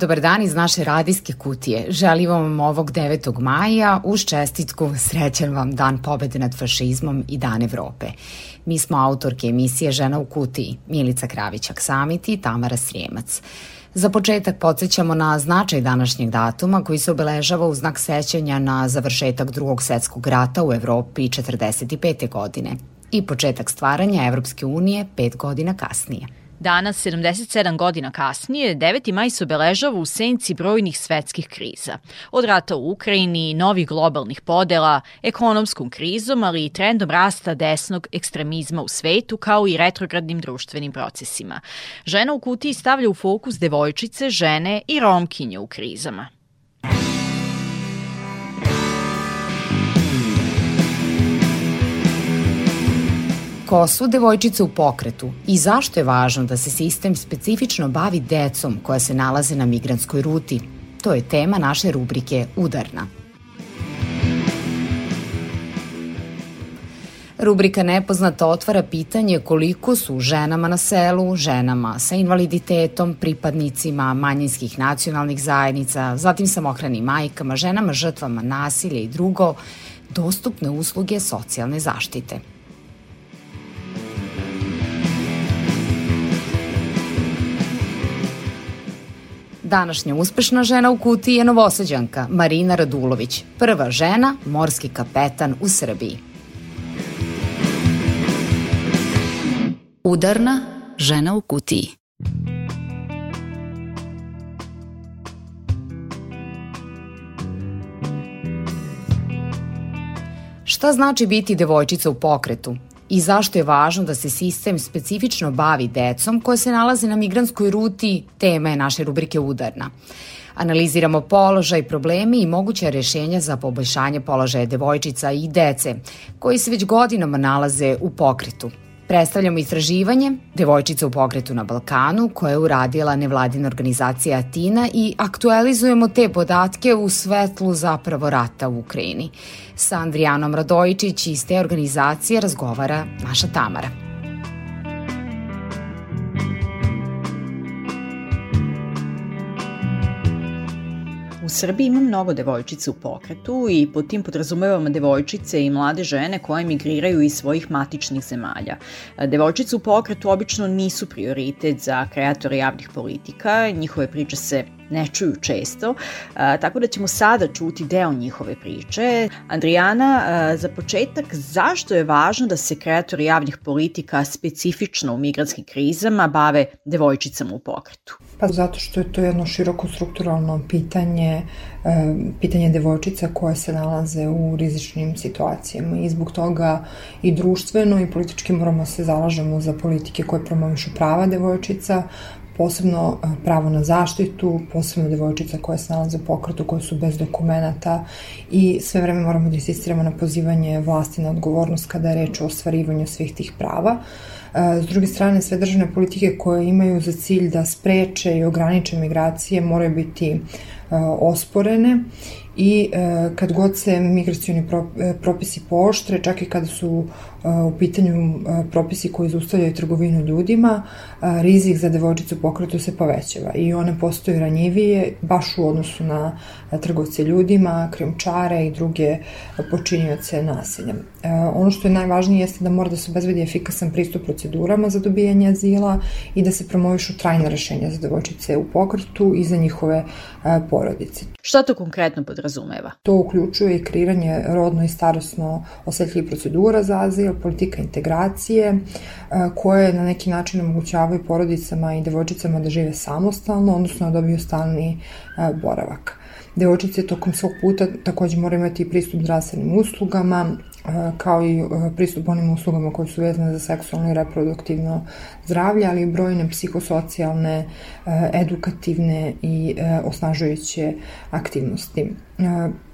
Dobar dan iz naše radijske kutije. Želim vam ovog 9. maja uz čestitku srećan vam dan pobede nad fašizmom i dan Evrope. Mi smo autorke emisije Žena u kutiji, Milica Kravić-Aksamit i Tamara Srijemac. Za početak podsjećamo na značaj današnjeg datuma koji se obeležava u znak sećanja na završetak drugog svetskog rata u Evropi 45. godine i početak stvaranja Evropske unije pet godina kasnije – Danas, 77 godina kasnije, 9. maj se obeležava u senci brojnih svetskih kriza. Od rata u Ukrajini, novih globalnih podela, ekonomskom krizom, ali i trendom rasta desnog ekstremizma u svetu, kao i retrogradnim društvenim procesima. Žena u kutiji stavlja u fokus devojčice, žene i romkinje u krizama. Ko su devojčice u pokretu i zašto je važno da se sistem specifično bavi decom koja se nalaze na migranskoj ruti? To je tema naše rubrike Udarna. Rubrika Nepoznata otvara pitanje koliko su ženama na selu, ženama sa invaliditetom, pripadnicima manjinskih nacionalnih zajednica, zatim samohranim majkama, ženama žrtvama nasilja i drugo, dostupne usluge socijalne zaštite. Današnja uspešna žena u kutiji je novosađanka Marina Radulović, prva žena morski kapetan u Srbiji. Udarna žena u kutiji. Šta znači biti devojčica u pokretu? I zašto je važno da se sistem specifično bavi decom koje se nalaze na migranskoj ruti, tema je naše rubrike Udarna. Analiziramo položaj, problemi i moguće rešenja za poboljšanje položaja devojčica i dece, koji se već godinama nalaze u pokretu. Predstavljamo istraživanje Devojčica u pokretu na Balkanu koje je uradila nevladina organizacija Atina i aktualizujemo te podatke u svetlu zapravo rata u Ukrajini. Sa Andrijanom Radojičić iz te organizacije razgovara naša Tamara. Srbiji ima mnogo devojčica u pokretu i pod tim podrazumevamo devojčice i mlade žene koje migriraju iz svojih matičnih zemalja. Devojčice u pokretu obično nisu prioritet za kreatore javnih politika, njihove priče se ne čuju često, a, tako da ćemo sada čuti deo njihove priče. Andrijana, a, za početak, zašto je važno da se kreatori javnih politika specifično u migranskim krizama bave devojčicama u pokretu? Pa zato što je to jedno široko strukturalno pitanje, pitanje devojčica koje se nalaze u rizičnim situacijama i zbog toga i društveno i politički moramo se zalažemo za politike koje promovišu prava devojčica, posebno pravo na zaštitu, posebno devojčica koje se nalaze u pokretu, koje su bez dokumenta i sve vreme moramo da insistiramo na pozivanje vlasti na odgovornost kada je reč o ostvarivanju svih tih prava. S druge strane, sve državne politike koje imaju za cilj da spreče i ograniče migracije moraju biti osporene i e, kad god se migracioni e, propisi pooštre, čak i kada su e, u pitanju propisi koji zaustavljaju trgovinu ljudima, rizik za devojčicu pokretu se povećava i one postaju ranjivije baš u odnosu na trgovce ljudima, krijumčare i druge počinioce nasilja. Ono što je najvažnije jeste da mora da se obezvedi efikasan pristup procedurama za dobijanje azila i da se promovišu trajne rešenja za devojčice u pokretu i za njihove porodice. Šta to konkretno podrazumeva. To uključuje i kreiranje rodno i starostno osetljivih procedura za azil, politika integracije, e, koje na neki način omogućavaju porodicama i devojčicama da žive samostalno, odnosno da dobiju stalni e, boravak. Devojčice tokom svog puta takođe moraju imati pristup zdravstvenim uslugama, kao i pristup onim uslugama koje su vezane za seksualno i reproduktivno zdravlje, ali i brojne psihosocijalne, edukativne i osnažujuće aktivnosti.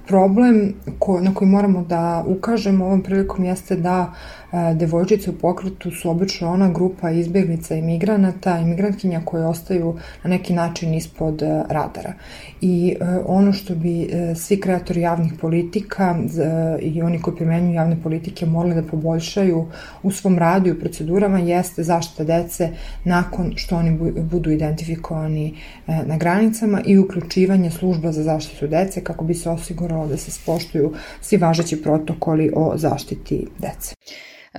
problem ko, na koji moramo da ukažemo ovom prilikom jeste da e, devojčice u pokretu su obično ona grupa izbjeglica i migranata i migrantkinja koje ostaju na neki način ispod e, radara. I e, ono što bi e, svi kreatori javnih politika e, i oni koji primenjuju javne politike morali da poboljšaju u svom radu i u procedurama jeste zaštita dece nakon što oni budu identifikovani e, na granicama i uključivanje služba za zaštitu dece kako bi se osiguralo da se spoštuju svi važeći protokoli o zaštiti dece.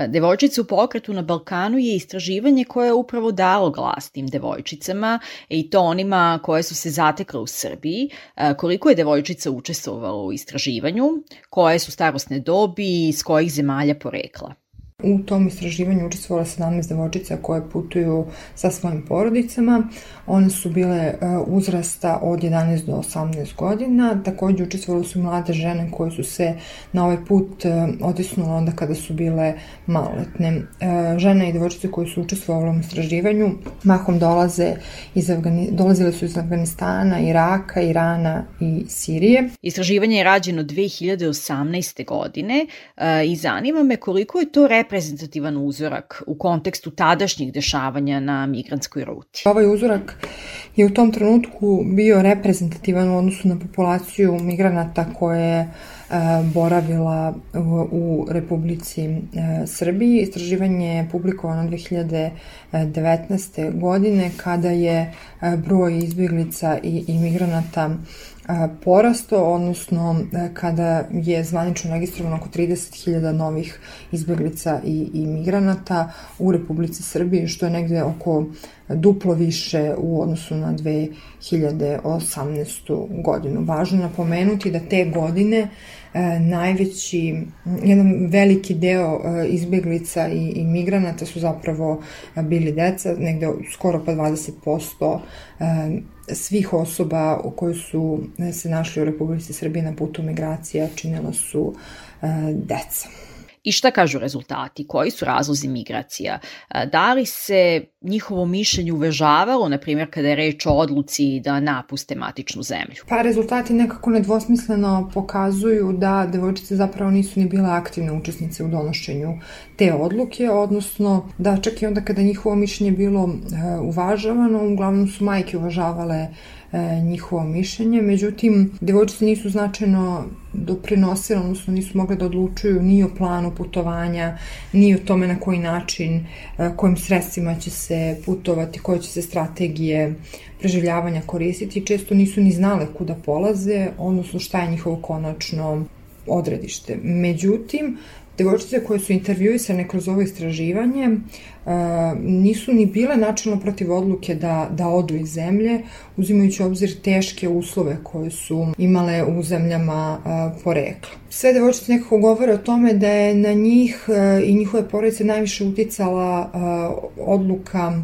Devojčice u pokretu na Balkanu je istraživanje koje je upravo dalo glas tim devojčicama i to onima koje su se zatekle u Srbiji. Koliko je devojčica učestvovalo u istraživanju, koje su starostne dobi i iz kojih zemalja porekla? U tom istraživanju učestvovala 17 devojčica koje putuju sa svojim porodicama. One su bile e, uzrasta od 11 do 18 godina. Takođe učestvovali su mlade žene koje su se na ovaj put e, otisnule onda kada su bile maloletne. E, žene i devojčice koje su učestvovali u istraživanju mahom dolaze iz Afgani, dolazile su iz Afganistana, Iraka, Irana i Sirije. Istraživanje je rađeno 2018. godine i zanima me koliko je to rep reprezentativan uzorak u kontekstu tadašnjih dešavanja na migrantskoj ruti. Ovaj uzorak je u tom trenutku bio reprezentativan u odnosu na populaciju migranata koje je boravila u Republici e, Srbiji. Istraživanje je publikovano 2019. godine kada je e, broj izbjeglica i imigranata porasto, odnosno kada je zvanično registrovano oko 30.000 novih izbjeglica i, i migranata u Republici Srbiji, što je negde oko duplo više u odnosu na 2018. godinu. Važno napomenuti da te godine najveći, jedan veliki deo izbjeglica i, i migranata su zapravo bili deca, negde skoro pa 20% e, svih osoba koji su se našli u Republici Srbije na putu migracija činila su e, deca. I šta kažu rezultati? Koji su razlozi migracija? E, da li se njihovo mišljenje uvežavalo, na primjer, kada je reč o odluci da napuste matičnu zemlju? Pa rezultati nekako nedvosmisleno pokazuju da devojčice zapravo nisu ni bile aktivne učesnice u donošenju te odluke, odnosno da čak i onda kada njihovo mišljenje bilo e, uvažavano, uglavnom su majke uvažavale njihovo mišljenje, međutim, devojčice nisu značajno doprinosile, odnosno nisu mogle da odlučuju ni o planu putovanja, ni o tome na koji način, e, kojim sredstvima će se putovati, koje će se strategije preživljavanja koristiti, često nisu ni znale kuda polaze, odnosno šta je njihovo konačno odredište. Međutim, devojčice koje su intervjuisane kroz ovo istraživanje uh, nisu ni bile načelno protiv odluke da, da odu iz zemlje, uzimajući obzir teške uslove koje su imale u zemljama uh, porekla. Sve devojčice nekako govore o tome da je na njih uh, i njihove porodice najviše uticala odluka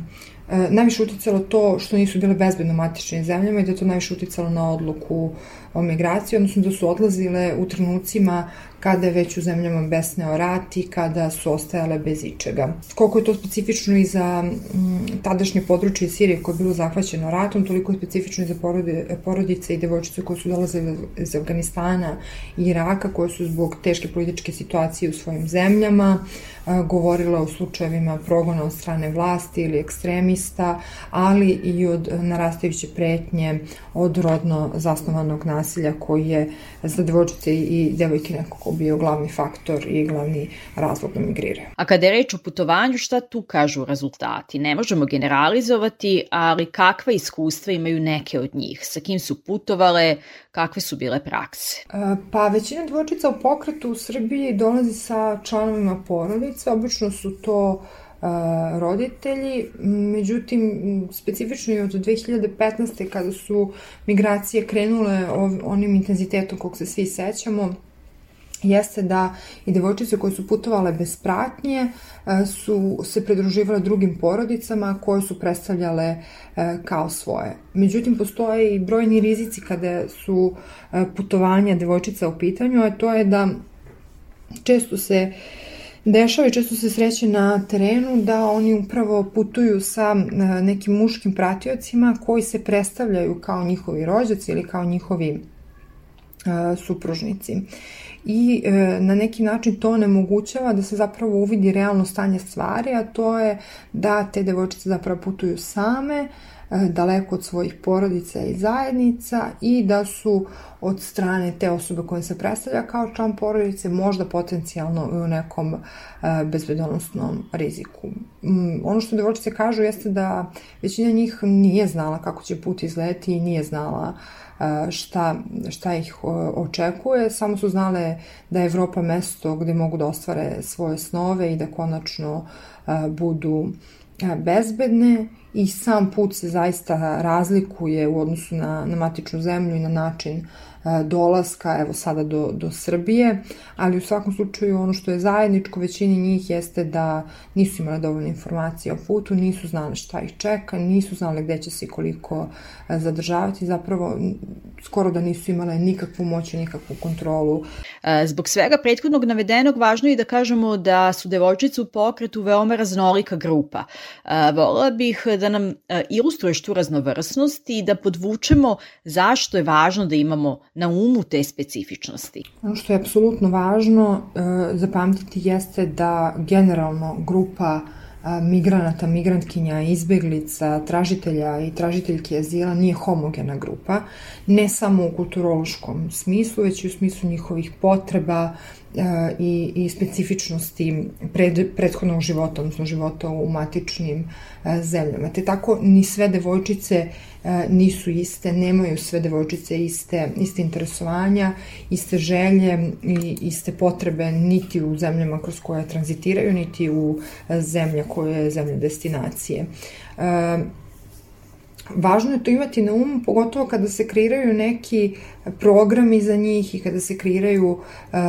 najviše uticalo to što nisu bile bezbedno matičnim zemljama i da to najviše uticalo na odluku o migraciji, odnosno da su odlazile u trenucima kada je već u zemljama besneo rat i kada su ostajale bez ičega. Koliko je to specifično i za mm, tadašnje područje Sirije koje je bilo zahvaćeno ratom, toliko je specifično i za porodice i devojčice koje su dolazile iz Afganistana i Iraka, koje su zbog teške političke situacije u svojim zemljama govorila o slučajevima progona od strane vlasti ili ekstremista, ali i od narastajuće pretnje od rodno zasnovanog nasilja koji je za devojčice i devojke nekako bio glavni faktor i glavni razlog da migriraju. A kada je reč o putovanju, šta tu kažu rezultati? Ne možemo generalizovati, ali kakva iskustva imaju neke od njih? Sa kim su putovale? Kakve su bile prakse? E, pa većina devojčica u pokretu u Srbiji dolazi sa članovima porodice. Obično su to e, roditelji, međutim specifično i od 2015. kada su migracije krenule onim intenzitetom kog se svi sećamo, jeste da i devojčice koje su putovale bez pratnje e, su se pridruživale drugim porodicama koje su predstavljale e, kao svoje. Međutim, postoje i brojni rizici kada su e, putovanja devojčica u pitanju, a to je da često se dešava i često se sreće na terenu da oni upravo putuju sa nekim muškim pratiocima koji se predstavljaju kao njihovi rođaci ili kao njihovi supružnici. I na neki način to onemogućava da se zapravo uvidi realno stanje stvari, a to je da te devojčice zapravo putuju same, E, daleko od svojih porodica i zajednica i da su od strane te osobe koje se predstavlja kao član porodice možda potencijalno u nekom e, bezbedonosnom riziku. Mm, ono što devojčice kažu jeste da većina njih nije znala kako će put izleti i nije znala e, šta, šta ih očekuje, samo su znale da je Evropa mesto gde mogu da ostvare svoje snove i da konačno budu bezbedne i sam put se zaista razlikuje u odnosu na, na matičnu zemlju i na način E, dolaska, evo sada do, do Srbije, ali u svakom slučaju ono što je zajedničko većini njih jeste da nisu imali dovoljno informacije o putu, nisu znali šta ih čeka, nisu znali gde će se koliko e, zadržavati, zapravo skoro da nisu imale nikakvu moć i nikakvu kontrolu. E, zbog svega prethodnog navedenog važno je da kažemo da su devojčice u pokretu veoma raznolika grupa. Volila bih da nam ilustruješ tu raznovrsnost i da podvučemo zašto je važno da imamo na umu te specifičnosti? Ono što je apsolutno važno e, zapamtiti jeste da generalno grupa e, migranata, migrantkinja, izbeglica, tražitelja i tražiteljke azila nije homogena grupa, ne samo u kulturološkom smislu, već i u smislu njihovih potreba, i, i specifičnosti pred, prethodnog života, odnosno života u matičnim zemljama. Te tako ni sve devojčice nisu iste, nemaju sve devojčice iste, iste interesovanja, iste želje i iste potrebe niti u zemljama kroz koje tranzitiraju, niti u zemlje koje je zemlje destinacije. Važno je to imati na umu, pogotovo kada se kreiraju neki programi za njih i kada se kreiraju uh,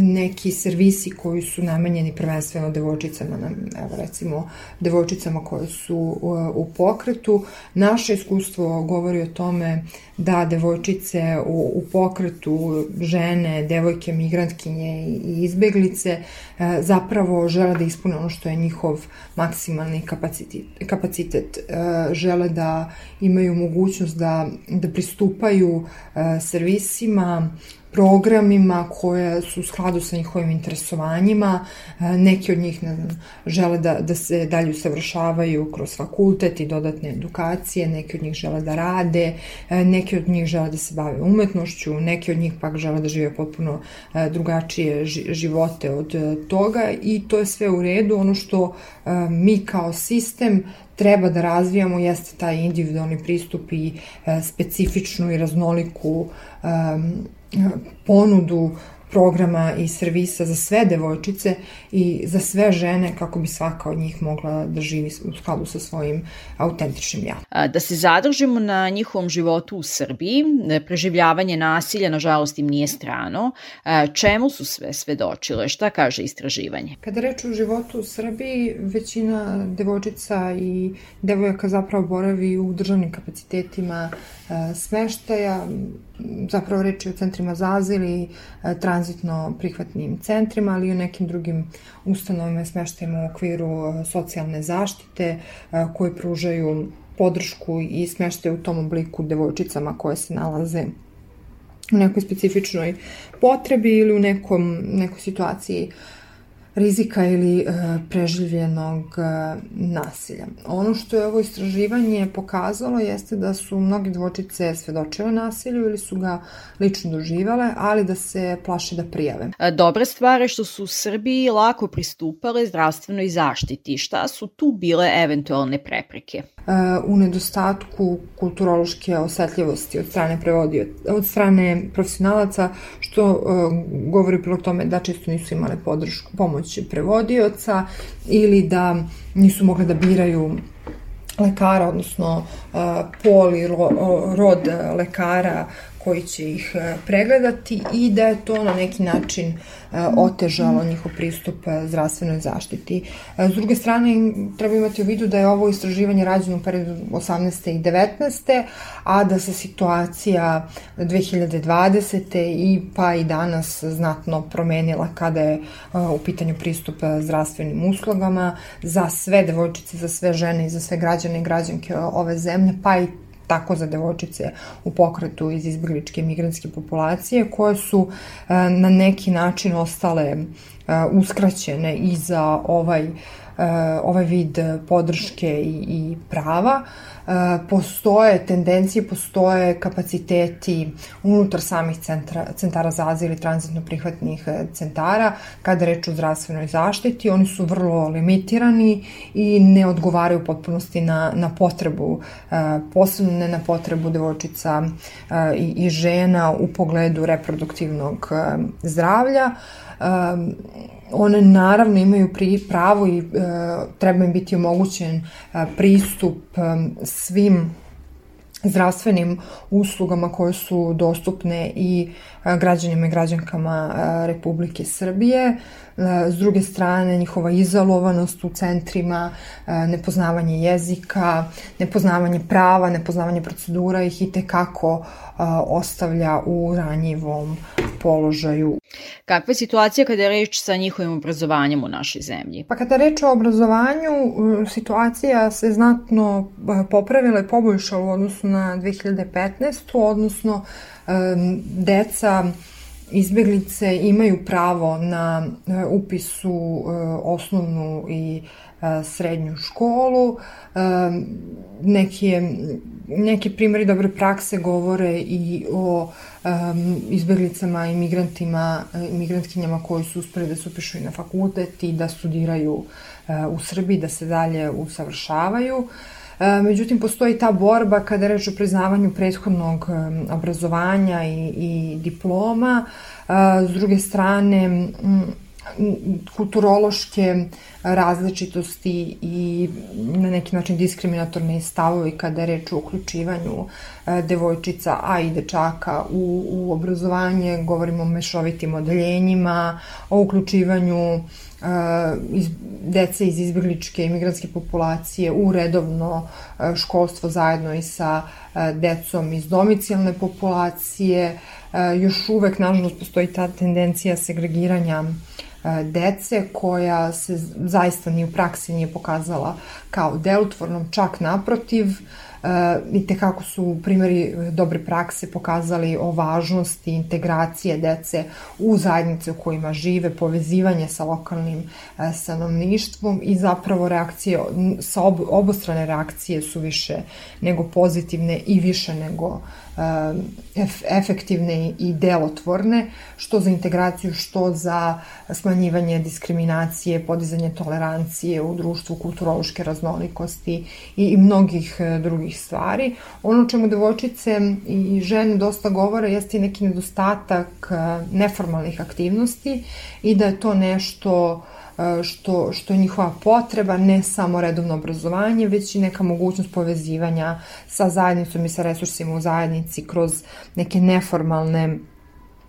neki servisi koji su namenjeni prvenstveno devojčicama, evo recimo devojčicama koje su uh, u pokretu. Naše iskustvo govori o tome da devojčice u, u pokretu, žene, devojke, migrantkinje i izbeglice uh, zapravo žele da ispune ono što je njihov maksimalni kapacitet. kapacitet. Žele da imaju mogućnost da, da pristupaju servisima, programima koje su u skladu sa njihovim interesovanjima. E, neki od njih ne znam, žele da, da se dalje usavršavaju kroz fakultet i dodatne edukacije, neki od njih žele da rade, e, neki od njih žele da se bave umetnošću, neki od njih pak žele da žive potpuno e, drugačije živote od toga i to je sve u redu. Ono što mi kao sistem treba da razvijamo jeste taj individualni pristup i specifičnu i raznoliku ponudu programa i servisa za sve devojčice i za sve žene kako bi svaka od njih mogla da živi u skladu sa svojim autentičnim ja. Da se zadržimo na njihovom životu u Srbiji, preživljavanje nasilja nažalost im nije strano. Čemu su sve svedočile? Šta kaže istraživanje? Kada reč o životu u Srbiji, većina devojčica i devojaka zapravo boravi u državnim kapacitetima smeštaja, zapravo reči o centrima za azil i e, tranzitno prihvatnim centrima, ali i o nekim drugim ustanovima i smeštajima u okviru e, socijalne zaštite e, koje pružaju podršku i smeštaju u tom obliku devojčicama koje se nalaze u nekoj specifičnoj potrebi ili u nekom, nekoj situaciji. uh, rizika ili e, preživljenog e, nasilja. Ono što je ovo istraživanje pokazalo jeste da su mnogi dvočice svedočile nasilju ili su ga lično doživale, ali da se plaše da prijave. E, dobra stvar je što su u Srbiji lako pristupale zdravstvenoj zaštiti. Šta su tu bile eventualne prepreke? u nedostatku kulturološke osetljivosti od strane prevodio, od strane profesionalaca, što govori prilog tome da često nisu imale podršku, pomoć prevodioca ili da nisu mogli da biraju lekara, odnosno uh, pol i ro, rod lekara koji će ih pregledati i da je to na neki način E, otežalo njihov pristup e, zdravstvenoj zaštiti. E, s druge strane, treba imati u vidu da je ovo istraživanje rađeno u periodu 18. i 19. a da se situacija 2020. i pa i danas znatno promenila kada je u pitanju pristup zdravstvenim uslugama za sve devojčice, za sve žene i za sve građane i građanke ove zemlje, pa i tako za devojčice u pokretu iz izbjegličke migrantske populacije koje su na neki način ostale uskraćene i za ovaj ovaj vid podrške i, i prava. E, postoje tendencije, postoje kapaciteti unutar samih centra, centara za azil i tranzitno prihvatnih e, centara kada reč o zdravstvenoj zaštiti. Oni su vrlo limitirani i ne odgovaraju potpunosti na, na potrebu, e, posebno ne na potrebu devojčica i, i žena u pogledu reproduktivnog zdravlja. One naravno imaju pri, pravo i e, treba im biti omogućen e, pristup e, svim zdravstvenim uslugama koje su dostupne i građanima i građankama Republike Srbije. S druge strane, njihova izolovanost u centrima, nepoznavanje jezika, nepoznavanje prava, nepoznavanje procedura ih i tekako ostavlja u ranjivom položaju. Kakva je situacija kada je reč sa njihovim obrazovanjem u našoj zemlji? Pa kada je reč o obrazovanju, situacija se znatno popravila i poboljšala u odnosu na 2015. odnosno deca izbeglice imaju pravo na upis u osnovnu i srednju školu. Neke, neke primjeri dobre prakse govore i o izbeglicama, imigrantima, imigrantkinjama koji su uspeli da se upišu i na fakultet i da studiraju u Srbiji, da se dalje usavršavaju. Uh, međutim, postoji ta borba kada reč o priznavanju prethodnog um, obrazovanja i, i diploma. Uh, s druge strane, kulturološke različitosti i na neki način diskriminatorne stavovi kada je reč o uključivanju e, devojčica, a i dečaka u, u obrazovanje, govorimo o mešovitim odeljenjima, o uključivanju iz, dece iz izbjegličke imigranske populacije u redovno uh, školstvo zajedno i sa uh, decom iz domicijalne populacije. Još uvek, nažalost, postoji ta tendencija segregiranja uh, dece koja se zaista ni u praksi nije pokazala kao delotvornom, čak naprotiv, i tekako su primjeri dobre prakse pokazali o važnosti integracije dece u zajednice u kojima žive, povezivanje sa lokalnim e, stanovništvom i zapravo reakcije, sa ob, obostrane reakcije su više nego pozitivne i više nego e, efektivne i delotvorne, što za integraciju, što za smanjivanje diskriminacije, podizanje tolerancije u društvu, kulturološke raznolikosti i mnogih e, drugih stvari. Ono čemu devojčice i žene dosta govore jeste i neki nedostatak e, neformalnih aktivnosti i da je to nešto što, što je njihova potreba, ne samo redovno obrazovanje, već i neka mogućnost povezivanja sa zajednicom i sa resursima u zajednici kroz neke neformalne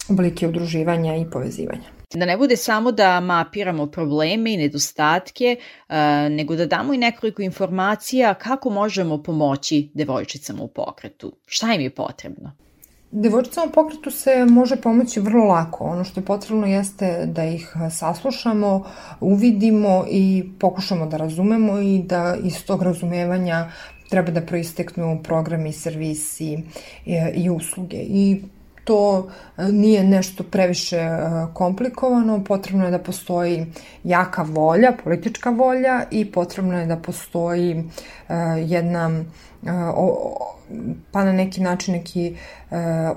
oblike udruživanja i povezivanja. Da ne bude samo da mapiramo probleme i nedostatke, e, nego da damo i nekoliko informacija kako možemo pomoći devojčicama u pokretu. Šta im je potrebno? Devojčicama u pokretu se može pomoći vrlo lako. Ono što je potrebno jeste da ih saslušamo, uvidimo i pokušamo da razumemo i da iz tog razumevanja treba da proisteknu programi, servisi i, i usluge. I to e, nije nešto previše e, komplikovano, potrebno je da postoji jaka volja, politička volja i potrebno je da postoji e, jedna pa na neki način neki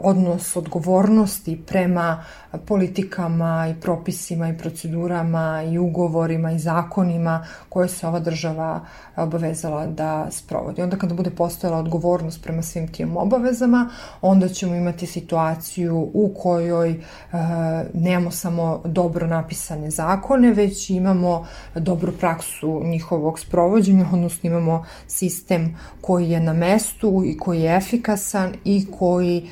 odnos odgovornosti prema politikama i propisima i procedurama i ugovorima i zakonima koje se ova država obavezala da sprovodi. Onda kada bude postojala odgovornost prema svim tim obavezama, onda ćemo imati situaciju u kojoj e, nemamo samo dobro napisane zakone, već imamo dobru praksu njihovog sprovođenja, odnosno imamo sistem koji je na mestu i koji je efikasan i koji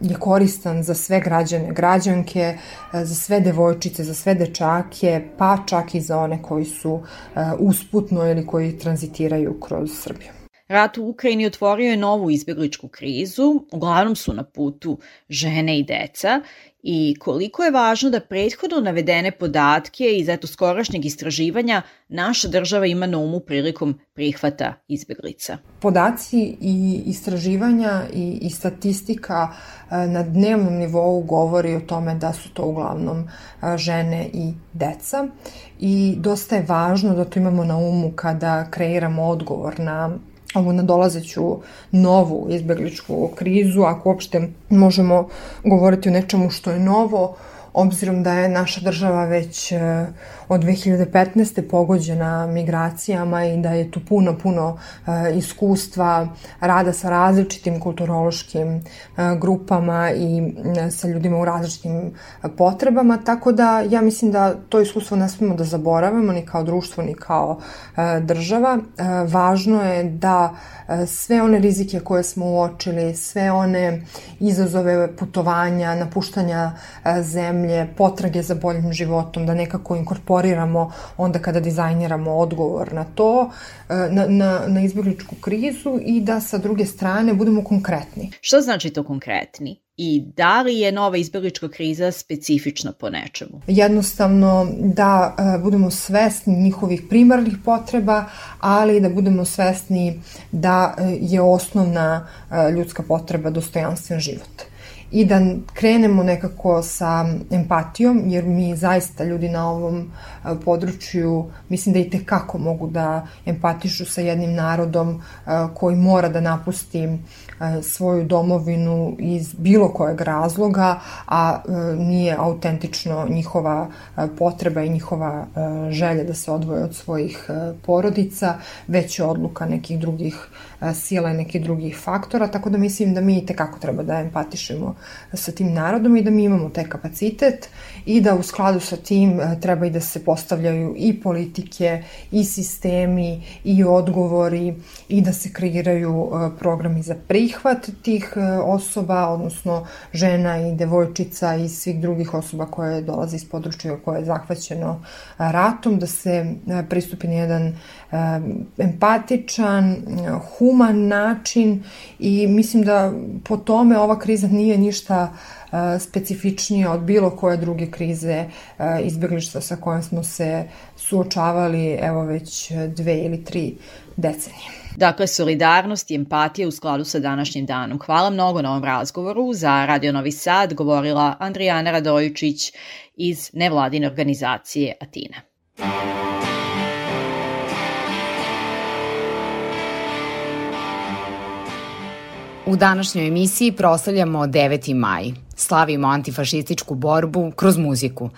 je koristan za sve građane, građanke, e, za sve devojčice, za sve dečake, pa čak i za one koji su e, usputno ili koji tranzitiraju kroz Srbiju. Rat u Ukrajini otvorio je novu izbegličku krizu, uglavnom su na putu žene i deca. I koliko je važno da prethodno navedene podatke iz eto skorašnjeg istraživanja naša država ima na umu prilikom prihvata izbeglica. Podaci i istraživanja i, i statistika e, na dnevnom nivou govori o tome da su to uglavnom e, žene i deca. I dosta je važno da to imamo na umu kada kreiramo odgovor na ovu nadolazeću novu izbegličku krizu, ako uopšte možemo govoriti o nečemu što je novo, obzirom da je naša država već e, od 2015. pogođena migracijama i da je tu puno, puno e, iskustva rada sa različitim kulturološkim e, grupama i sa ljudima u različitim potrebama, tako da ja mislim da to iskustvo ne smemo da zaboravimo ni kao društvo ni kao država. Važno je da sve one rizike koje smo uočili, sve one izazove putovanja, napuštanja zemlje, potrage za boljim životom, da nekako inkorporiramo onda kada dizajniramo odgovor na to, na, na, na izbjegličku krizu i da sa druge strane budemo konkretni. Što znači to konkretni? i da li je nova izbjeglička kriza specifična po nečemu? Jednostavno da e, budemo svesni njihovih primarnih potreba, ali da budemo svesni da e, je osnovna e, ljudska potreba dostojanstven život i da krenemo nekako sa empatijom, jer mi zaista ljudi na ovom području mislim da i tekako mogu da empatišu sa jednim narodom koji mora da napusti svoju domovinu iz bilo kojeg razloga, a nije autentično njihova potreba i njihova želja da se odvoje od svojih porodica, već je odluka nekih drugih sila i nekih drugih faktora, tako da mislim da mi tekako treba da empatišemo sa tim narodom i da mi imamo taj kapacitet i da u skladu sa tim treba i da se postavljaju i politike i sistemi i odgovori i da se kreiraju programi za prihvat tih osoba, odnosno žena i devojčica i svih drugih osoba koje dolaze iz područja koje je zahvaćeno ratom, da se pristupi na jedan empatičan, human način i mislim da po tome ova kriza nije ništa specifičnija od bilo koje druge krize izbjeglištva sa kojom smo se suočavali evo već dve ili tri decenije. Dakle, solidarnost i empatija u skladu sa današnjim danom. Hvala mnogo na ovom razgovoru. Za Radio Novi Sad govorila Andrijana Radojičić iz nevladine organizacije Atina. U današnjoj emisiji proslavljamo 9. maj. Slavimo antifašističku borbu kroz muziku.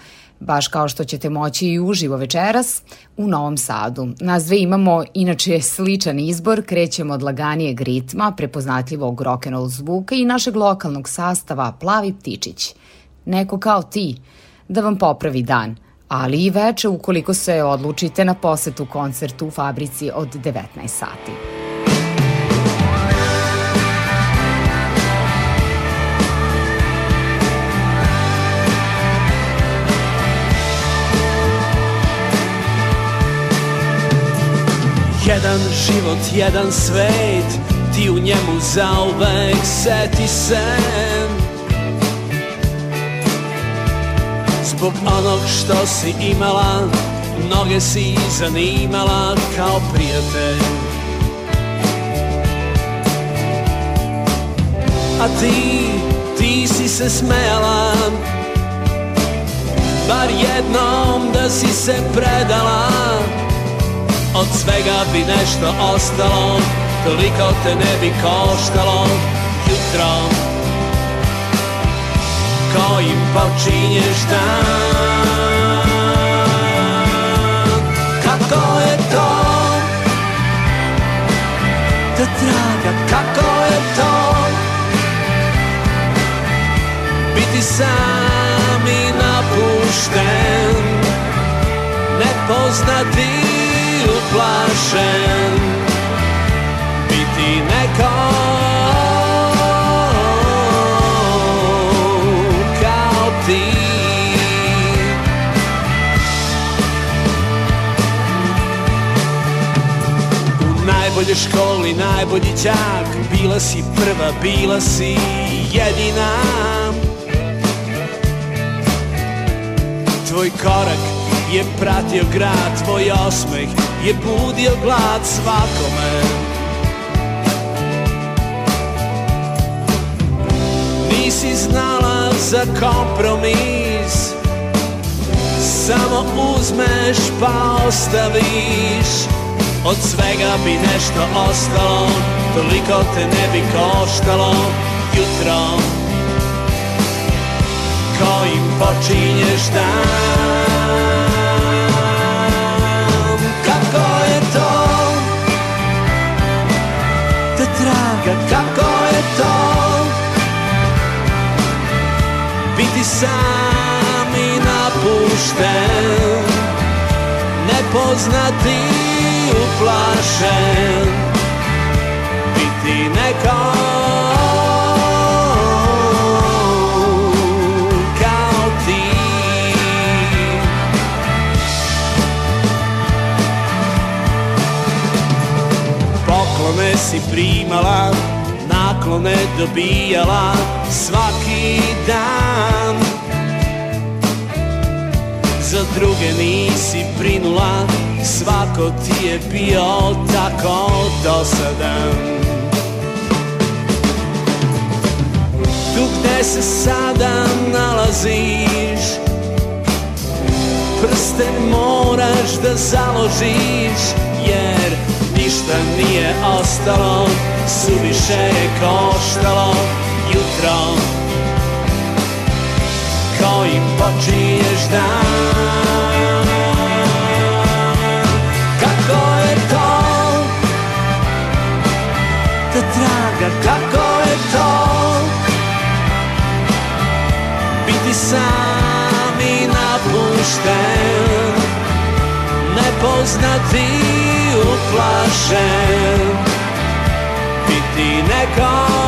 Baš kao što ćete moći i uživo večeras u Novom Sadu. Nas dve imamo inače sličan izbor, krećemo od laganijeg ritma, prepoznatljivog rock'n'roll zvuka i našeg lokalnog sastava Plavi ptičić. Neko kao ti, da vam popravi dan, ali i veče ukoliko se odlučite na posetu koncertu u fabrici od 19 sati. Jedan život, jedan svet Ti u njemu zauvek seti se. Zbog onog što si imala Mnoge si zanimala kao prijatelj. A ti, ti si se smejala Bar jednom da si se predala od svega bi nešto ostalo Toliko te ne bi koštalo. Jutro Kojim počinješ dan Kako je to? Da draga, kako je to? Biti sam i napušten Nepoznati uplašen biti neko kao ti. U najbolje školi, najbolji đak Bila si prva, bila si jedina. Tvoj korak je pratio grad Tvoj osmeh je budio glad svakome. Nisi znala za kompromis Samo uzmeš pa ostaviš. Od svega bi nešto ostalo Toliko te ne bi koštalo Jutro. Kojim počinješ dan sam i napušten Nepoznati uplašen. Biti neko kao ti. Si primala, naklone dobijala svaki dan. Za druge nisi brinula Svako ti je bio tako dosadan. Tu gde se sada nalaziš Prsten moraš da založiš ništa nije ostalo Suviše je koštalo jutro. Kojim počinješ dan? Traga kako je to? Biti sam i napušten Nepoznati uplašen. Biti nekom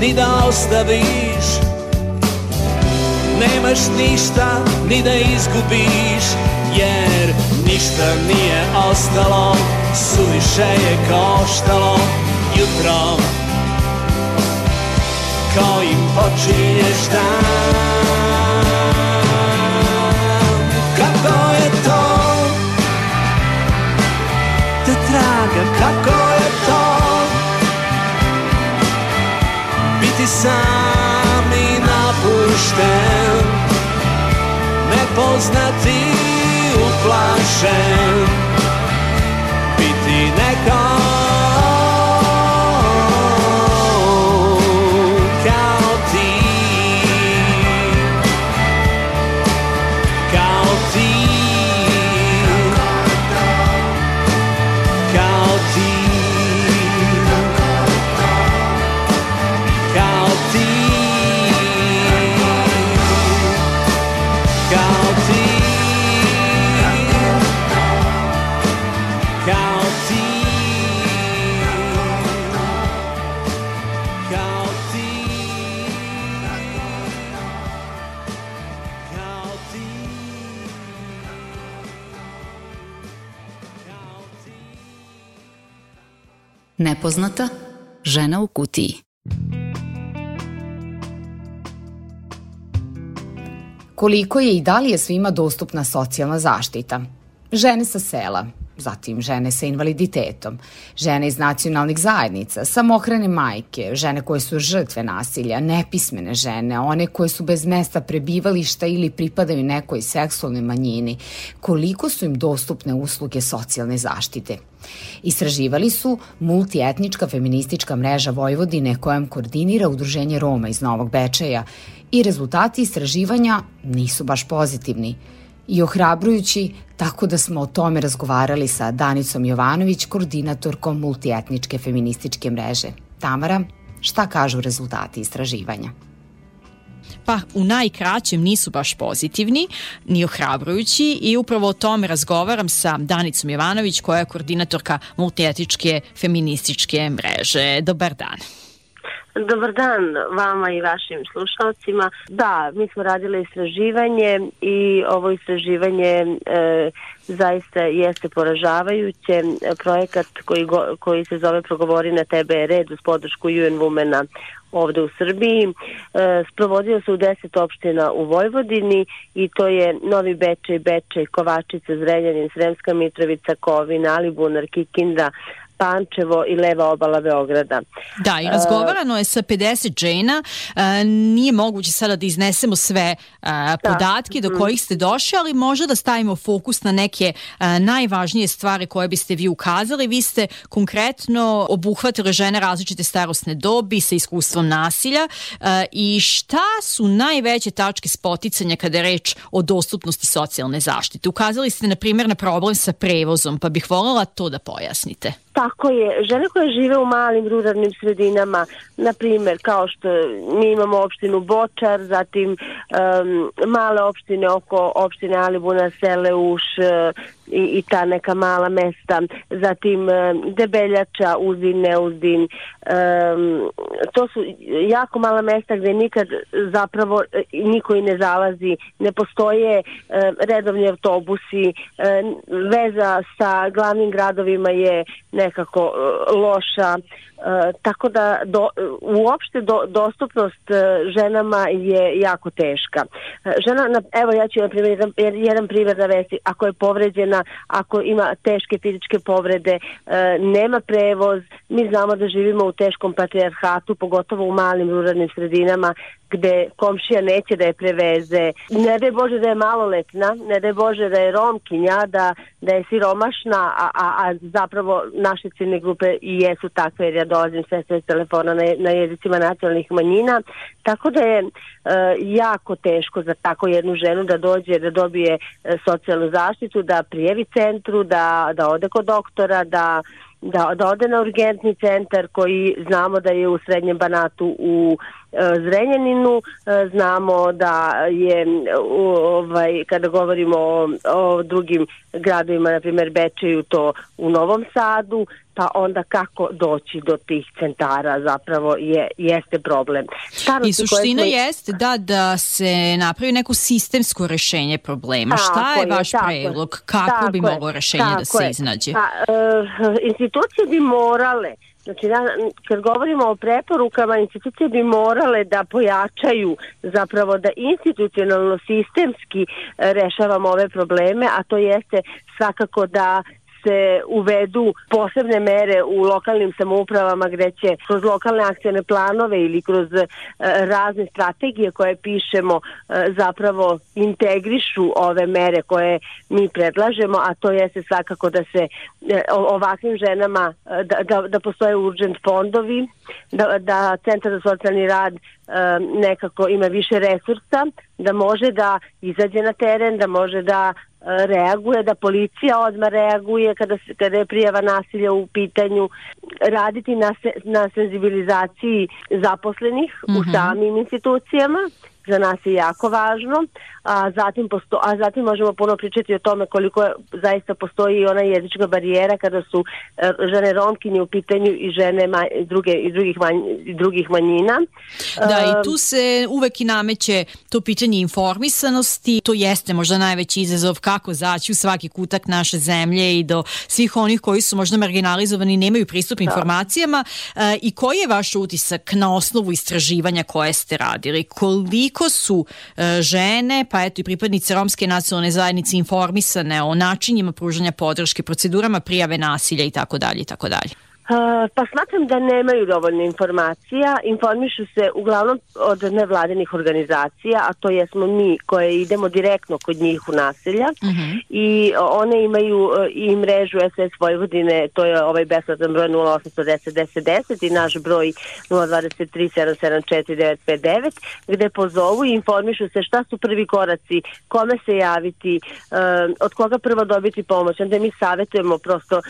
ni da ostaviš. Nemaš ništa ni da izgubiš Jer ništa nije ostalo Suviše je koštalo jutro. Kojim počinješ dan? Kako je to? Te traga kako biti sam i napušten Nepoznati uplašen Nepoznata žena u kutiji. Koliko je i da li je svima dostupna socijalna zaštita? Žene sa sela, zatim žene sa invaliditetom, žene iz nacionalnih zajednica, samohrane majke, žene koje su žrtve nasilja, nepismene žene, one koje su bez mesta prebivališta ili pripadaju nekoj seksualnoj manjini, koliko su im dostupne usluge socijalne zaštite. Istraživali su multietnička feministička mreža Vojvodine kojom koordinira Udruženje Roma iz Novog Bečeja i rezultati istraživanja nisu baš pozitivni – i ohrabrujući, tako da smo o tome razgovarali sa Danicom Jovanović, koordinatorkom multietničke feminističke mreže. Tamara, šta kažu rezultati istraživanja? Pa u najkraćem nisu baš pozitivni, ni ohrabrujući i upravo o tome razgovaram sa Danicom Jovanović koja je koordinatorka multietičke feminističke mreže. Dobar dan. Dobar dan vama i vašim slušalcima. Da, mi smo radili istraživanje i ovo istraživanje e, zaista jeste poražavajuće. Projekat koji, go, koji se zove Progovori na tebe je red uz podršku UN Womena ovde u Srbiji. E, sprovodio se u deset opština u Vojvodini i to je Novi Bečej, Bečej, Kovačica, Zrenjanin, Sremska Mitrovica, Kovin, Alibunar, Kikinda, Pančevo i leva obala Beograda. Da, i razgovarano je sa 50 žena. E, nije moguće sada da iznesemo sve e, da. podatke do mhm. kojih ste došli, ali možda da stavimo fokus na neke e, najvažnije stvari koje biste vi ukazali. Vi ste konkretno obuhvatili žene različite starostne dobi sa iskustvom nasilja i šta su najveće tačke spoticanja kada je reč o dostupnosti socijalne zaštite? Ukazali ste, na primjer, na problem sa prevozom, pa bih voljela to da pojasnite. Tako je, žene koje žive u malim ruralnim sredinama, na primjer kao što mi imamo opštinu Bočar, zatim um, male opštine oko opštine Alibuna, Seleuš, i, i ta neka mala mesta, zatim Debeljača, Uzin, Neuzin, um, to su jako mala mesta gde nikad zapravo e, niko i ne zalazi, ne postoje um, redovni autobusi, um, veza sa glavnim gradovima je nekako uh, loša, E, tako da do, uopšte do, dostupnost e, ženama je jako teška. E, žena, na, evo ja ću na primjer, jedan, jedan primjer navesti, ako je povređena, ako ima teške fizičke povrede, e, nema prevoz, mi znamo da živimo u teškom patrijarhatu, pogotovo u malim ruralnim sredinama, gde komšija neće da je preveze. Ne daj Bože da je maloletna, ne daj Bože da je romkinja, da, da je siromašna, a, a, a zapravo naše ciljne grupe i jesu takve, jer dolazim sve sve telefona na, na jezicima nacionalnih manjina, tako da je e, jako teško za tako jednu ženu da dođe, da dobije e, socijalnu zaštitu, da prijevi centru, da, da ode kod doktora, da da, da ode na urgentni centar koji znamo da je u Srednjem Banatu u E, Zrenjaninu. E, znamo da je ovaj, kada govorimo o, o drugim gradovima, na primjer Bečeju, to u Novom Sadu, pa onda kako doći do tih centara zapravo je, jeste problem. Starosti I suština smo... jeste da, da se napravi neko sistemsko rešenje problema. Tako Šta je, je vaš predlog? Kako bi moglo rešenje da se iznađe? Pa, uh, institucije bi morale Znači, da, kad govorimo o preporukama, institucije bi morale da pojačaju zapravo da institucionalno sistemski rešavamo ove probleme, a to jeste svakako da se uvedu posebne mere u lokalnim samoupravama gde će kroz lokalne akcijne planove ili kroz e, razne strategije koje pišemo e, zapravo integrišu ove mere koje mi predlažemo, a to jeste svakako da se e, ovakvim ženama da, da, da postoje urgent fondovi, da, da Centar za socijalni rad nekako ima više resursa, da može da izađe na teren, da može da reaguje, da policija odma reaguje kada, se, kada je prijava nasilja u pitanju, raditi na, se, na senzibilizaciji zaposlenih mm -hmm. u mhm. samim institucijama, za nas je jako važno, a zatim, posto, a zatim možemo puno pričati o tome koliko je, zaista postoji i ona jezička barijera kada su e, žene romkinje u pitanju i žene ma, druge, i drugih, manj, i drugih manjina. Da, i tu se uvek i nameće to pitanje informisanosti, to jeste možda najveći izazov kako zaći u svaki kutak naše zemlje i do svih onih koji su možda marginalizovani nemaju pristup da. informacijama e, i koji je vaš utisak na osnovu istraživanja koje ste radili? Koliko su e, žene pa eto i pripadnice romske nacionalne zajednice informisane o načinjima pružanja podrške, procedurama prijave nasilja i tako dalje i tako dalje. Pa smatram da nemaju dovoljno informacija, informišu se uglavnom od nevladinih organizacija, a to jesmo mi koje idemo direktno kod njih u naselja uh mhm. -huh. i one imaju e, i mrežu SS Vojvodine, to je ovaj besplatan broj 0810 10 10 i naš broj 023 774 959 gde pozovu i informišu se šta su prvi koraci, kome se javiti, uh, od koga prvo dobiti pomoć, onda mi savjetujemo prosto,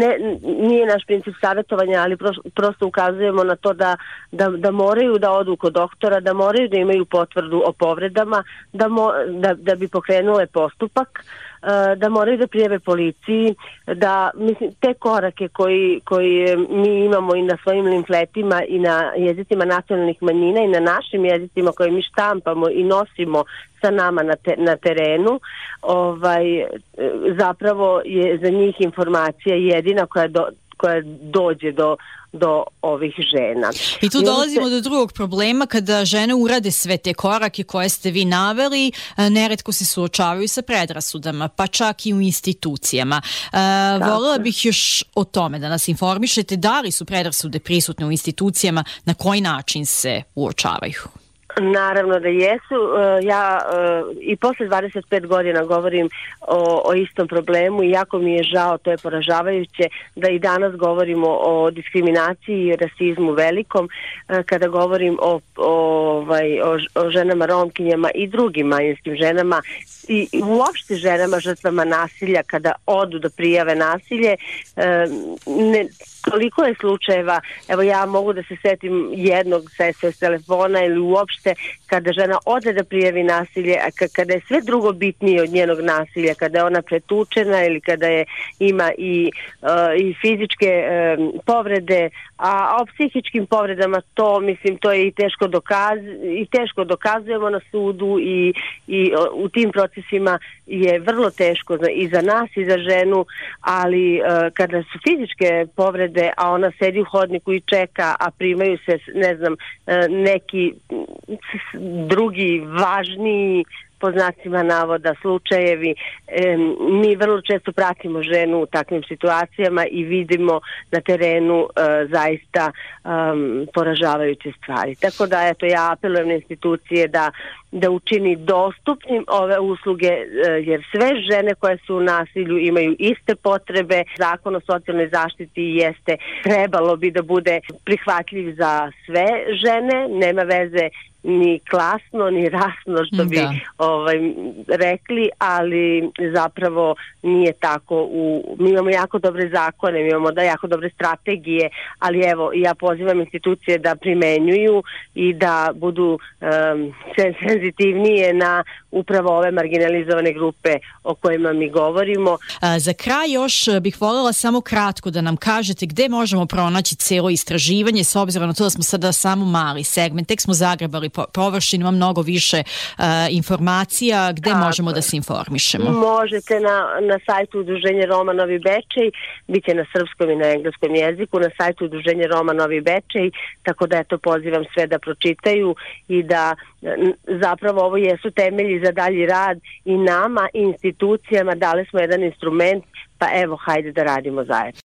ne, nije naš princip savjetovanja, ali pro, prosto ukazujemo na to da, da, da moraju da odu kod doktora, da moraju da imaju potvrdu o povredama, da, mo, da, da bi pokrenule postupak. E, da moraju da prijeve policiji, da mislim te korake koji, koji mi imamo i na svojim limfletima i na jezicima nacionalnih manjina i na našim jezicima koje mi štampamo i nosimo sa nama na, te, na terenu, ovaj, zapravo je za njih informacija jedina koja, do, koja dođe do, do ovih žena. I tu dolazimo do drugog problema kada žene urade sve te korake koje ste vi naveli, e, neretko se suočavaju sa predrasudama, pa čak i u institucijama. E, volela bih još o tome da nas informišete da li su predrasude prisutne u institucijama, na koji način se uočavaju. Naravno da jesu. E, ja e, i posle 25 godina govorim o, o istom problemu i jako mi je žao, to je poražavajuće, da i danas govorimo o diskriminaciji i rasizmu velikom, e, kada govorim o, o, ovaj, o, o ženama romkinjama i drugim manjinskim ženama i, i uopšte ženama žrtvama nasilja kada odu da prijave nasilje ne, toliko je slučajeva, evo ja mogu da se setim jednog sa SOS telefona ili uopšte kada žena ode da prijavi nasilje, a kada je sve drugo bitnije od njenog nasilja, kada je ona pretučena ili kada je ima i, uh, i fizičke um, povrede, a o psihičkim povredama to mislim to je i teško dokaz i teško dokazujemo na sudu i, i u tim procesima je vrlo teško za, i za nas i za ženu, ali uh, kada su fizičke povrede, a ona sedi u hodniku i čeka, a primaju se ne znam uh, neki drugi važniji po znacima navoda slučajevi. E, mi vrlo često pratimo ženu u takvim situacijama i vidimo na terenu e, zaista um, poražavajuće stvari. Tako da eto ja apelujem na institucije da da učini dostupnim ove usluge e, jer sve žene koje su u nasilju imaju iste potrebe. Zakon o socijalnoj zaštiti jeste trebalo bi da bude prihvatljiv za sve žene, nema veze ni klasno ni rasno što bi da. ovaj rekli, ali zapravo nije tako u mi imamo jako dobre zakone, mi imamo da jako dobre strategije, ali evo ja pozivam institucije da primenjuju i da budu um, senzitivnije na upravo ove marginalizovane grupe o kojima mi govorimo. A, za kraj još bih voljela samo kratko da nam kažete gde možemo pronaći celo istraživanje s obzirom na to da smo sada samo mali segment, tek smo zagrebali površinu, ima mnogo više uh, informacija, gde Tako možemo da se informišemo? Možete na, na sajtu Udruženja Roma Novi Bečej, bit će na srpskom i na engleskom jeziku, na sajtu Udruženja Roma Novi Bečej, tako da eto pozivam sve da pročitaju i da zapravo ovo jesu temelji za dalji rad i nama i institucijama dali smo jedan instrument, pa evo hajde da radimo zajedno.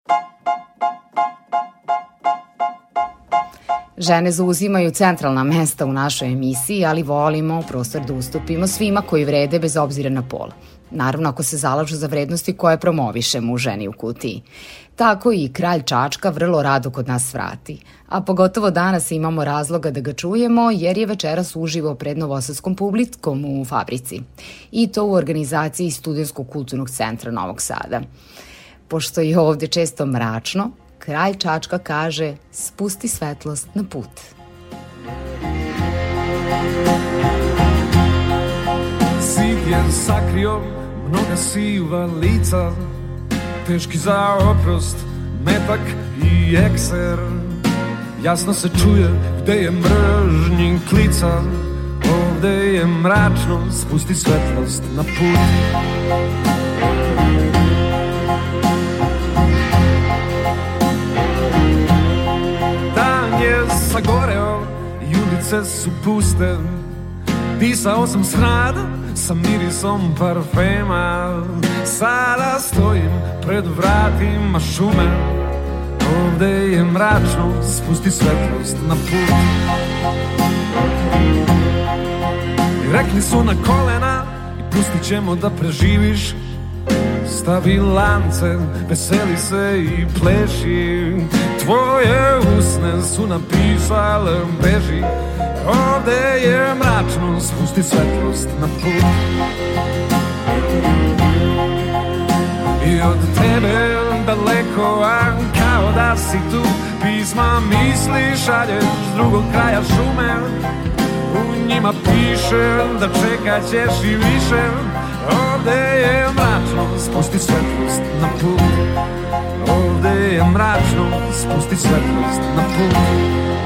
Žene zauzimaju centralna mesta u našoj emisiji, ali volimo prostor da ustupimo svima koji vrede bez obzira na pol. Naravno ako se zalažu za vrednosti koje promovišemo u ženi u kutiji. Tako i kralj Čačka vrlo rado kod nas vrati. A pogotovo danas imamo razloga da ga čujemo jer je večeras uživo pred novosadskom publikom u fabrici. I to u organizaciji Studenskog kulturnog centra Novog Sada. Pošto je ovde često mračno, kralj Čačka kaže spusti svetlost na put. Je sakrio mnoga siva lica Teški za oprost, metak i ekser Jasno se čuje gde je mržnji klica Ovde je mračno, spusti svetlost na put sagoreo i ulice su puste. Pisao sam smrad sa mirisom parfema. Sada stojim pred vratima šume. Ovde je mračno, spusti svetlost na put. I rekli su na kolena i pustit ćemo da preživiš. Stavi lance, veseli se i pleši Tvoje usne su napisale beži Ovde je mračno, spusti svetlost na put. I od tebe daleko, a kao da si tu. Pisma misli šalješ s drugog kraja šume. U njima piše da čekat ćeš i više. Ovde je mračno, spusti svetlost na put Ovde je mračno, spusti svetlost na put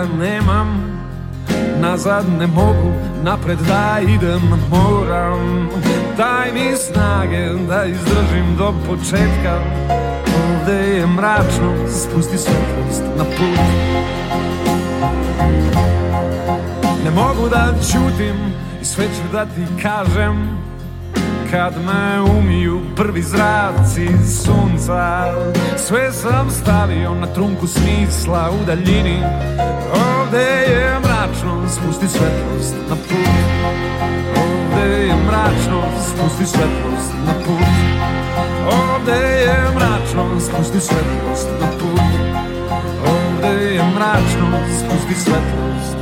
prijatelja nemam Nazad ne mogu, napred da idem moram. Daj mi snage da izdržim do početka. Ovde je mračno, spusti svetlost na put. Ne mogu da ćutim i sve ću da ti kažem kad me umiju prvi zraci sunca. Sve sam stavio na trunku smisla u daljini. Ovde je mračno, spusti svetlost na put. Ovde je mračno, spusti svetlost na put. Ovde je mračno, spusti svetlost na put. Ovde je mračno, spusti svetlost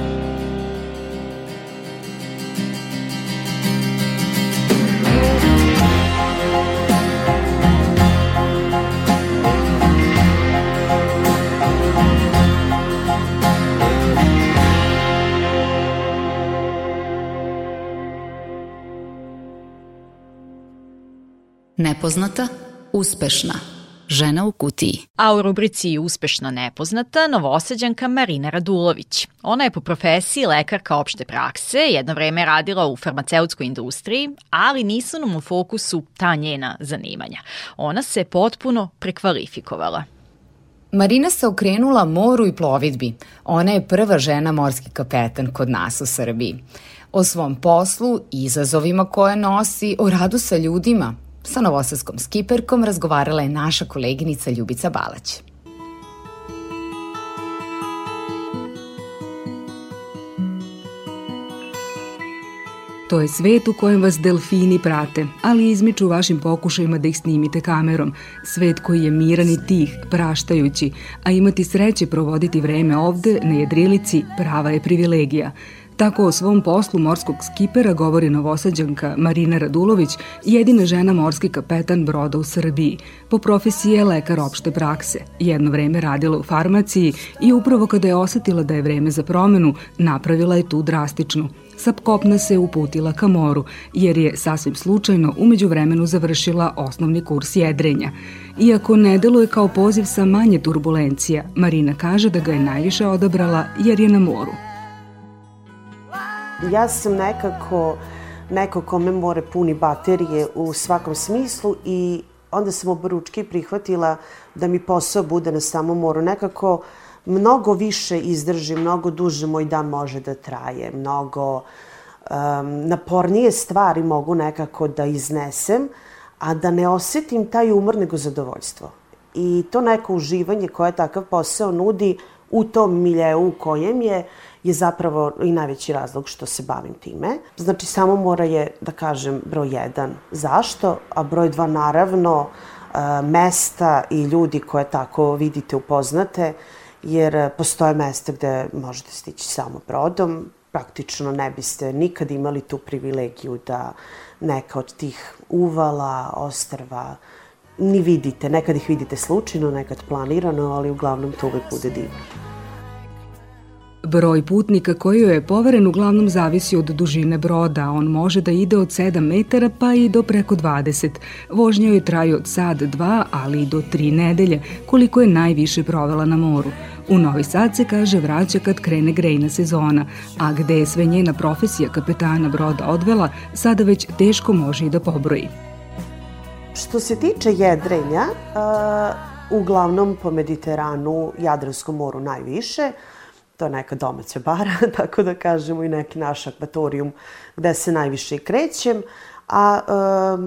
Nepoznata, uspešna. Žena u kutiji. A u rubrici Uspešno nepoznata novosađanka Marina Radulović. Ona je po profesiji lekarka opšte prakse, jedno vreme radila u farmaceutskoj industriji, ali nisu nam u fokusu ta njena zanimanja. Ona se potpuno prekvalifikovala. Marina se okrenula moru i plovidbi. Ona je prva žena morski kapetan kod nas u Srbiji. O svom poslu, izazovima koje nosi, o radu sa ljudima, Sa novosadskom skiperkom razgovarala je naša koleginica Ljubica Balać. To je svet u kojem vas delfini prate, ali izmiču vašim pokušajima da ih snimite kamerom. Svet koji je miran i tih, praštajući, a imati sreće provoditi vreme ovde, na jedrilici, prava je privilegija. Tako o svom poslu morskog skipera govori novosađanka Marina Radulović, jedina žena morski kapetan broda u Srbiji. Po profesiji je lekar opšte prakse. Jedno vreme radila u farmaciji i upravo kada je osetila da je vreme za promenu, napravila je tu drastičnu. Sa kopna se uputila ka moru, jer je sasvim slučajno umeđu vremenu završila osnovni kurs jedrenja. Iako ne deluje kao poziv sa manje turbulencija, Marina kaže da ga je najviše odabrala jer je na moru. Ja sam nekako neko kome more puni baterije u svakom smislu i onda sam oboručki prihvatila da mi posao bude na samom moru. Nekako mnogo više izdrži, mnogo duže moj dan može da traje, mnogo um, napornije stvari mogu nekako da iznesem, a da ne osetim taj umor nego zadovoljstvo. I to neko uživanje koje takav posao nudi u tom miljeu u kojem je, je zapravo i najveći razlog što se bavim time. Znači, samo mora je, da kažem, broj jedan. Zašto? A broj dva, naravno, e, mesta i ljudi koje tako vidite, upoznate, jer postoje mesta gde možete stići samo brodom, praktično ne biste nikad imali tu privilegiju da neka od tih uvala, ostrva, ni vidite. Nekad ih vidite slučajno, nekad planirano, ali uglavnom to uvek bude divno. Broj putnika koji je poveren uglavnom zavisi od dužine broda, on može da ide od 7 metara pa i do preko 20. Vožnja joj traju od sad dva, ali i do tri nedelje, koliko je najviše provela na moru. U Novi Sad se kaže vraća kad krene grejna sezona, a gde je sve njena profesija kapetana broda odvela, sada već teško može i da pobroji. Što se tiče jedrenja, uglavnom po Mediteranu, Jadranskom moru najviše, to je neka domaća bara, tako da kažemo i neki naš akvatorijum gde se najviše i krećem. A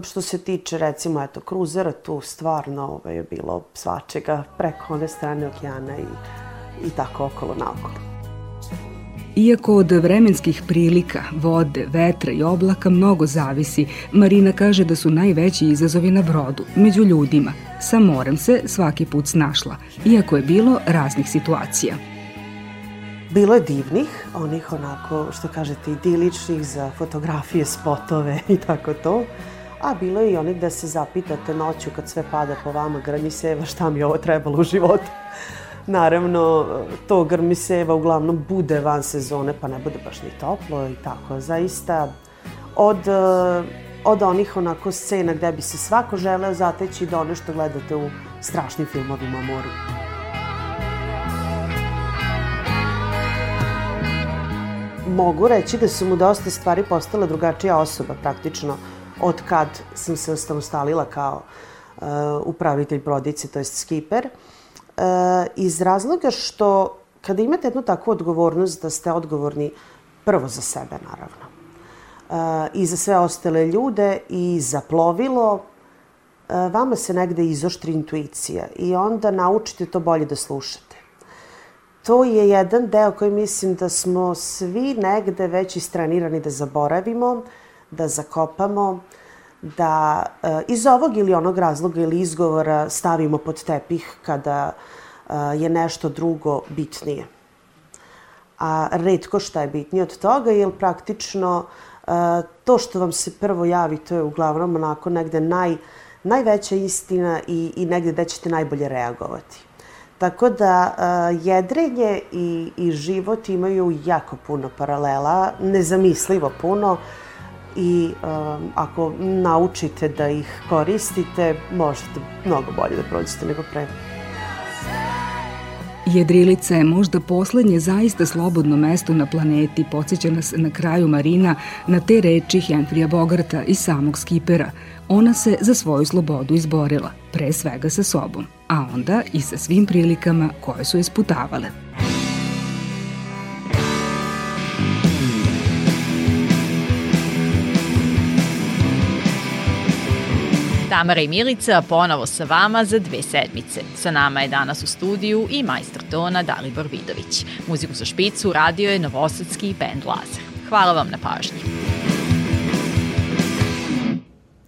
što se tiče recimo eto kruzera, tu stvarno ovaj, je bilo svačega preko one strane okeana i, i tako okolo naokolo. Iako od vremenskih prilika, vode, vetra i oblaka mnogo zavisi, Marina kaže da su najveći izazovi na brodu, među ljudima. Sa morem se svaki put snašla, iako je bilo raznih situacija. Bilo je divnih, onih onako, što kažete, idiličnih za fotografije, spotove i tako to. A bilo je i onih da se zapitate noću kad sve pada po vama, grani seva, šta mi ovo trebalo u životu. Naravno, to grmiseva uglavnom bude van sezone, pa ne bude baš ni toplo i tako. Zaista, od, od onih onako scena gde bi se svako želeo zateći do one što gledate u strašnim filmovima o moru. Mogu reći da su mu dosta stvari postala drugačija osoba praktično od kad sam se osamostalila kao uh, upravitelj brodice, to jest skiper. Uh, iz razloga što kada imate jednu takvu odgovornost da ste odgovorni prvo za sebe, naravno, e, i za sve ostale ljude i za plovilo, e, vama se negde izoštri intuicija i onda naučite to bolje da slušate. To je jedan deo koji mislim da smo svi negde već istranirani da zaboravimo, da zakopamo, da e, iz ovog ili onog razloga ili izgovora stavimo pod tepih kada e, je nešto drugo bitnije. A redko šta je bitnije od toga, jer praktično e, to što vam se prvo javi, to je uglavnom onako negde naj, najveća istina i, i negde gde ćete najbolje reagovati. Tako da uh, jedrenje i, i život imaju jako puno paralela, nezamislivo puno. Uh, i um, ako naučite da ih koristite, možete mnogo bolje da prođete nego pre. Jedrilica je možda poslednje zaista slobodno mesto na planeti, podsjeća nas na kraju Marina na te reči Henrija Bogarta i samog skipera. Ona se za svoju slobodu izborila, pre svega sa sobom, a onda i sa svim prilikama koje su je sputavale. Tamara i Milica ponovo sa vama za dve sedmice. Sa nama je danas u studiju i majstor tona Dalibor Vidović. Muziku za špicu radio je novosadski band Lazar. Hvala vam na pažnji.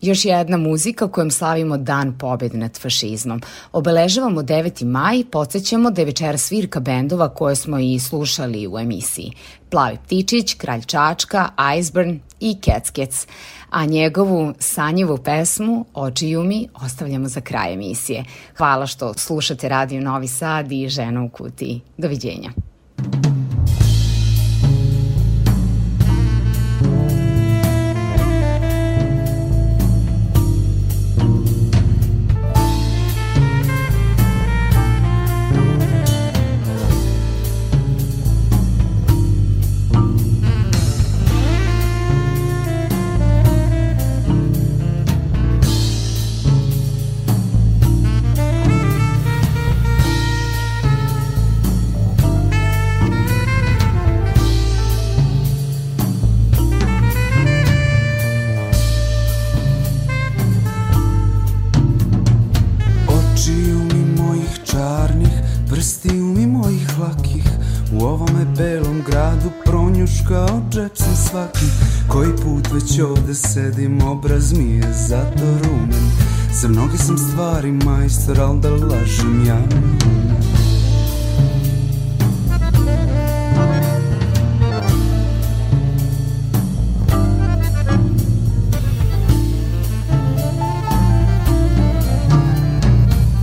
Još jedna muzika kojom slavimo Dan pobjede nad fašizmom. Obeležavamo 9. maj, podsjećamo da je večera svirka bendova koje smo i slušali u emisiji. Plavi ptičić, Kralj Čačka, Iceburn i Keckec a njegovu sanjivu pesmu Očiju mi ostavljamo za kraj emisije. Hvala što slušate Radio Novi Sad i Žena u kutiji. Doviđenja. Sedim, obraz mi je zato rumen. Za mnoge sam stvari majstor, al da lažem ja.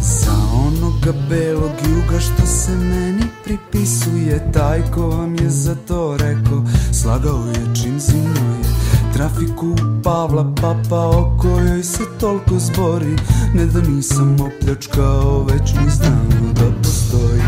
Za onoga belog juga što se meni pripisuje je taj ko vam je za to rekao Slagao je Trafiku Pavla Papa o kojoj se toliko zbori Ne da nisam opljačkao već ni znao da postoji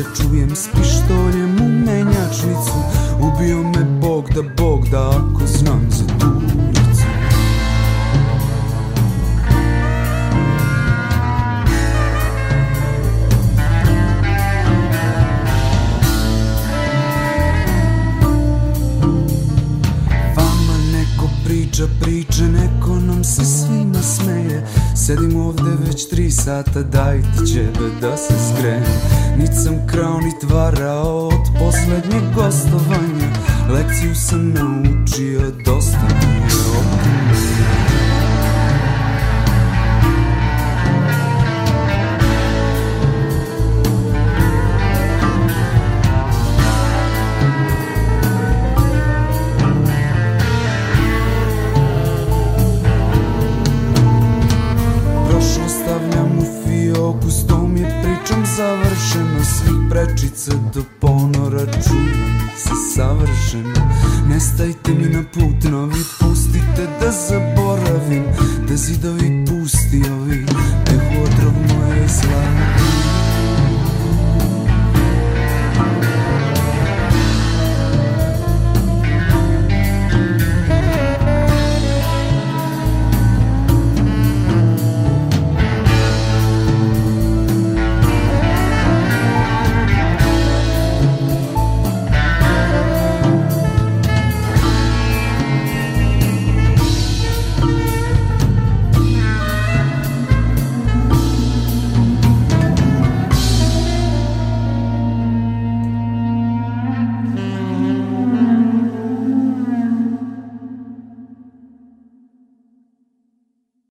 da čujem s pištoljem u menjačnicu Ubio me Bog da Bog da ako znam za tu priča priče, neko nam se smeje Sedim ovde već tri sata, daj ti ćebe da se skrenem. Nit sam krao, nit varao od poslednjeg gostovanja. Lekciju sam naučio, dosta